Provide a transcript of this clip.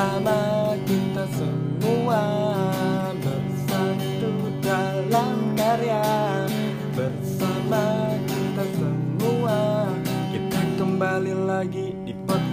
bersama kita semua bersatu dalam karya. Bersama kita semua kita kembali lagi di podcast